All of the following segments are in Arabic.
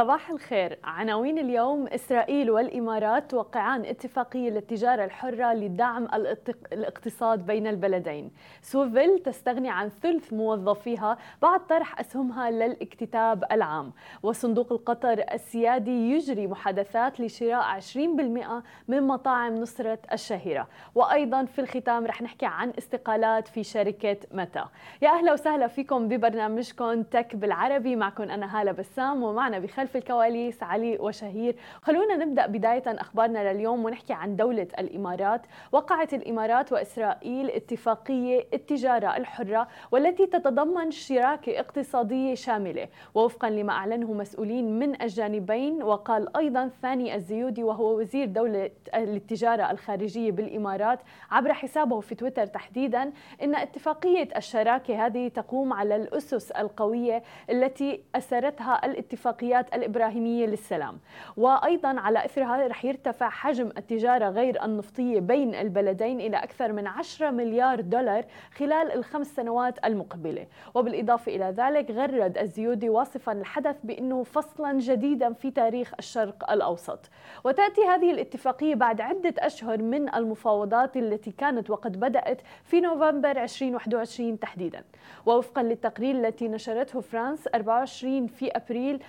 صباح الخير. عناوين اليوم إسرائيل والإمارات توقعان اتفاقية للتجارة الحرة لدعم الاقتصاد بين البلدين. سوفيل تستغني عن ثلث موظفيها بعد طرح أسهمها للاكتتاب العام. وصندوق القطر السيادي يجري محادثات لشراء 20% من مطاعم نصرة الشهيرة. وأيضا في الختام رح نحكي عن استقالات في شركة متى يا أهلا وسهلا فيكم ببرنامجكم تك بالعربي. معكم أنا هالة بسام ومعنا بخلف خلف الكواليس علي وشهير. خلونا نبدأ بداية أخبارنا لليوم ونحكي عن دولة الإمارات. وقعت الإمارات وإسرائيل اتفاقية التجارة الحرة والتي تتضمن شراكة اقتصادية شاملة. ووفقا لما أعلنه مسؤولين من الجانبين وقال أيضا ثاني الزيودي وهو وزير دولة التجارة الخارجية بالإمارات عبر حسابه في تويتر تحديدا إن اتفاقية الشراكة هذه تقوم على الأسس القوية التي أسرتها الاتفاقيات الإبراهيمية للسلام. وأيضا على إثرها رح يرتفع حجم التجارة غير النفطية بين البلدين إلى أكثر من 10 مليار دولار خلال الخمس سنوات المقبلة. وبالإضافة إلى ذلك غرد الزيودي واصفا الحدث بأنه فصلا جديدا في تاريخ الشرق الأوسط. وتأتي هذه الاتفاقية بعد عدة أشهر من المفاوضات التي كانت وقد بدأت في نوفمبر 2021 تحديدا. ووفقا للتقرير التي نشرته فرانس 24 في أبريل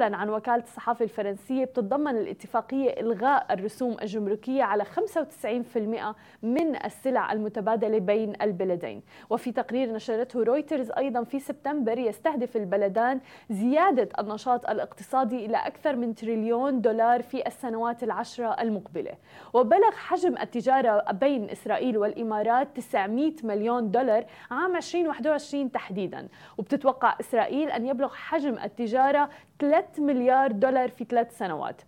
نقلا عن وكالة الصحافة الفرنسية بتتضمن الاتفاقية إلغاء الرسوم الجمركية على 95% من السلع المتبادلة بين البلدين. وفي تقرير نشرته رويترز أيضا في سبتمبر يستهدف البلدان زيادة النشاط الاقتصادي إلى أكثر من تريليون دولار في السنوات العشرة المقبلة. وبلغ حجم التجارة بين إسرائيل والإمارات 900 مليون دولار عام 2021 تحديدا. وبتتوقع إسرائيل أن يبلغ حجم التجارة 3 مليار دولار في ثلاث سنوات.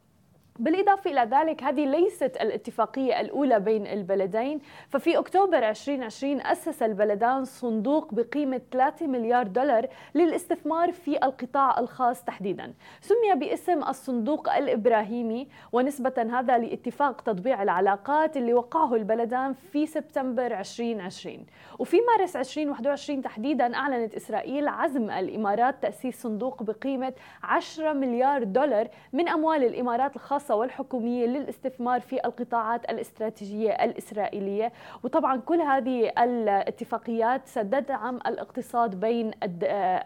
بالإضافة إلى ذلك هذه ليست الاتفاقية الأولى بين البلدين. ففي أكتوبر 2020 أسس البلدان صندوق بقيمة 3 مليار دولار للاستثمار في القطاع الخاص تحديدا. سمي باسم الصندوق الإبراهيمي ونسبة هذا لاتفاق تطبيع العلاقات اللي وقعه البلدان في سبتمبر 2020 وفي مارس 2021 تحديدا أعلنت إسرائيل عزم الإمارات تأسيس صندوق بقيمة 10 مليار دولار من أموال الإمارات الخاصة الخاصة والحكومية للاستثمار في القطاعات الاستراتيجية الإسرائيلية. وطبعا كل هذه الاتفاقيات ستدعم الاقتصاد بين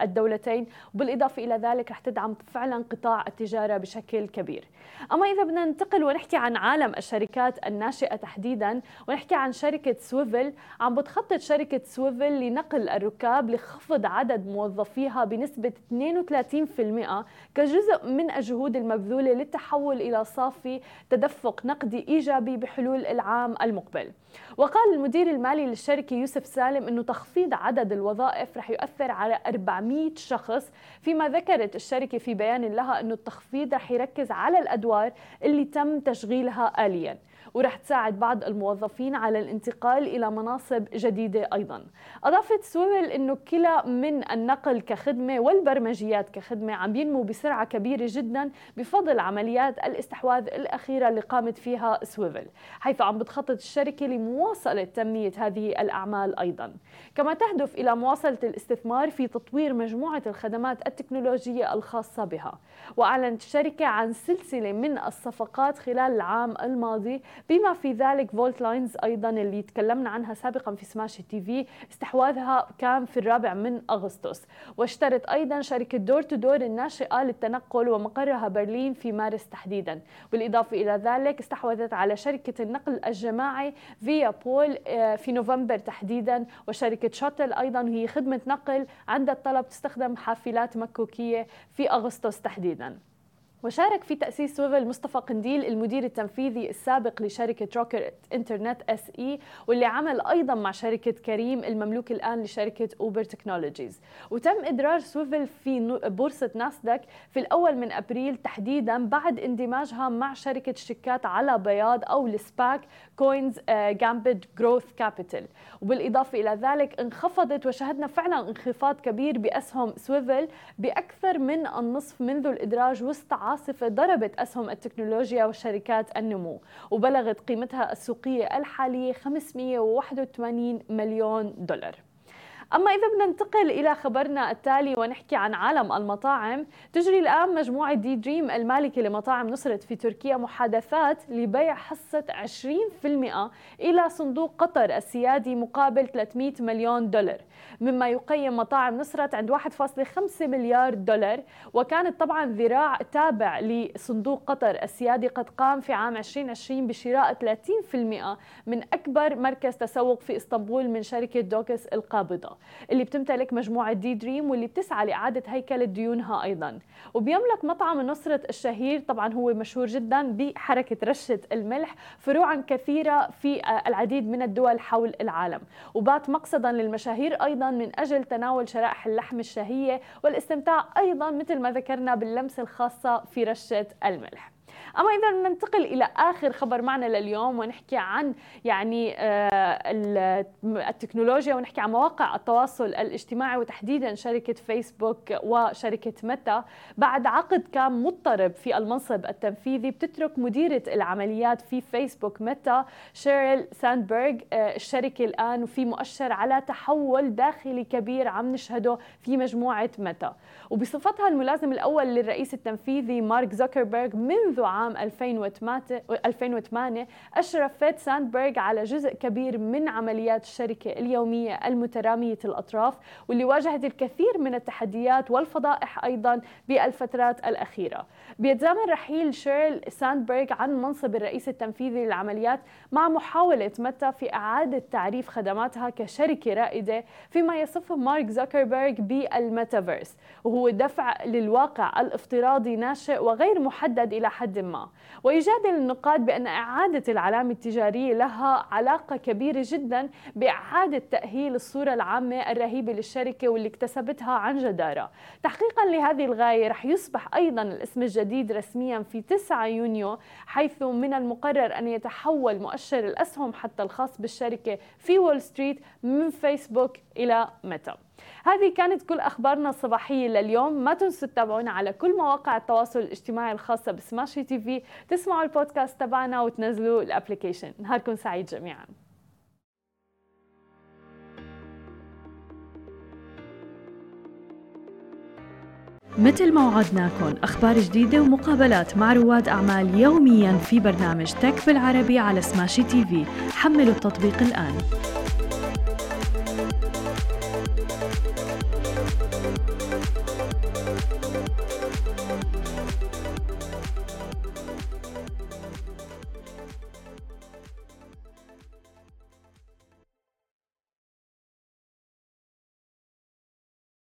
الدولتين. وبالإضافة إلى ذلك رح تدعم فعلا قطاع التجارة بشكل كبير. أما إذا بدنا ننتقل ونحكي عن عالم الشركات الناشئة تحديدا ونحكي عن شركة سويفل عم بتخطط شركة سويفل لنقل الركاب لخفض عدد موظفيها بنسبة 32% كجزء من الجهود المبذولة للتحول إلى صافي تدفق نقدي إيجابي بحلول العام المقبل. وقال المدير المالي للشركة يوسف سالم أنه تخفيض عدد الوظائف رح يؤثر على 400 شخص فيما ذكرت الشركة في بيان لها أنه التخفيض رح يركز على الأدوار اللي تم تشغيلها آلياً. ورح تساعد بعض الموظفين على الانتقال إلى مناصب جديدة أيضا. أضافت سويفل أنه كلا من النقل كخدمة والبرمجيات كخدمة عم ينمو بسرعة كبيرة جدا بفضل عمليات الاستحواذ الأخيرة اللي قامت فيها سويفل حيث عم بتخطط الشركة لمواصلة تنمية هذه الأعمال أيضا. كما تهدف إلى مواصلة الاستثمار في تطوير مجموعة الخدمات التكنولوجية الخاصة بها. وأعلنت الشركة عن سلسلة من الصفقات خلال العام الماضي بما في ذلك Volt Lines أيضا اللي تكلمنا عنها سابقا في Smashi TV استحواذها كان في الرابع من أغسطس. واشترت أيضا شركة door2door الناشئة للتنقل ومقرها برلين في مارس تحديدا. بالإضافة إلى ذلك استحوذت على شركة النقل الجماعي Viapool آه، في نوفمبر تحديدا. وشركة Shotl أيضا هي خدمة نقل عند الطلب تستخدم حافلات مكوكية في أغسطس تحديدا. وشارك في تأسيس سويفل مصطفى قنديل المدير التنفيذي السابق لشركة Rocket Internet SE واللي عمل أيضا مع شركة كريم المملوك الآن لشركة Uber Technologies وتم إدراج سويفل في بورصة ناسداك في الأول من أبريل تحديدا بعد اندماجها مع شركة شيكات على بياض أو ال SPAC كوينز جامبت Growth Capital وبالإضافة إلى ذلك انخفضت وشهدنا فعلا انخفاض كبير بأسهم سويفل بأكثر من النصف منذ الإدراج وسط عاصفة ضربت أسهم التكنولوجيا وشركات النمو وبلغت قيمتها السوقية الحالية 581 مليون دولار. أما إذا بدنا ننتقل إلى خبرنا التالي ونحكي عن عالم المطاعم تجري الآن مجموعة دي دريم المالكة لمطاعم نصرت في تركيا محادثات لبيع حصة 20% إلى صندوق قطر السيادي مقابل 300 مليون دولار. مما يقيم مطاعم نصرت عند 1.5 مليار دولار. وكانت طبعا ذراع تابع لصندوق قطر السيادي قد قام في عام 2020 بشراء 30% من أكبر مركز تسوق في إسطنبول من شركة دوكس القابضة. اللي بتمتلك مجموعة دي دريم واللي بتسعى لإعادة هيكلة ديونها أيضا. وبيملك مطعم نصرة الشهير طبعا هو مشهور جدا بحركة رشة الملح فروعا كثيرة في العديد من الدول حول العالم. وبات مقصدا للمشاهير أيضا من أجل تناول شرائح اللحم الشهية والاستمتاع أيضا مثل ما ذكرنا باللمسة الخاصة في رشة الملح. أما إذا ننتقل إلى آخر خبر معنا لليوم ونحكي عن يعني آه، التكنولوجيا ونحكي عن مواقع التواصل الاجتماعي وتحديدا شركة فيسبوك وشركة ميتا. بعد عقد كان مضطرب في المنصب التنفيذي بتترك مديرة العمليات في فيسبوك ميتا شيريل ساندبرغ آه، الشركة الآن وفي مؤشر على تحول داخلي كبير عم نشهده في مجموعة ميتا. وبصفتها الملازم الأول للرئيس التنفيذي مارك زوكربيرغ منذ عام 2008 أشرفت ساندبرغ على جزء كبير من عمليات الشركة اليومية المترامية الأطراف واللي واجهت الكثير من التحديات والفضائح أيضا بالفترات الأخيرة. بيتزامن رحيل شيريل ساندبرغ عن منصب الرئيس التنفيذي للعمليات مع محاولة ميتا في إعادة تعريف خدماتها كشركة رائدة فيما يصفه مارك زوكربيرغ بالميتافيرس وهو دفع للواقع الافتراضي ناشئ وغير محدد إلى حد ما. ويجادل النقاد بأن إعادة العلامة التجارية لها علاقة كبيرة جدا بإعادة تأهيل الصورة العامة الرهيبة للشركة واللي اكتسبتها عن جدارة. تحقيقا لهذه الغاية رح يصبح أيضا الاسم الجديد رسميا في 9 يونيو حيث من المقرر أن يتحول مؤشر الأسهم حتى الخاص بالشركة في وول ستريت من فيسبوك إلى ميتا. هذه كانت كل أخبارنا الصباحية لليوم. ما تنسوا تتابعونا على كل مواقع التواصل الاجتماعي الخاصة بسماشي TV. تسمعوا البودكاست تبعنا وتنزلوا ال application. نهاركم سعيد جميعاً. مثل ما وعدناكم أخبار جديدة ومقابلات مع رواد أعمال يوميا في برنامج تك بالعربي على سماشي تي في. حملوا التطبيق الآن.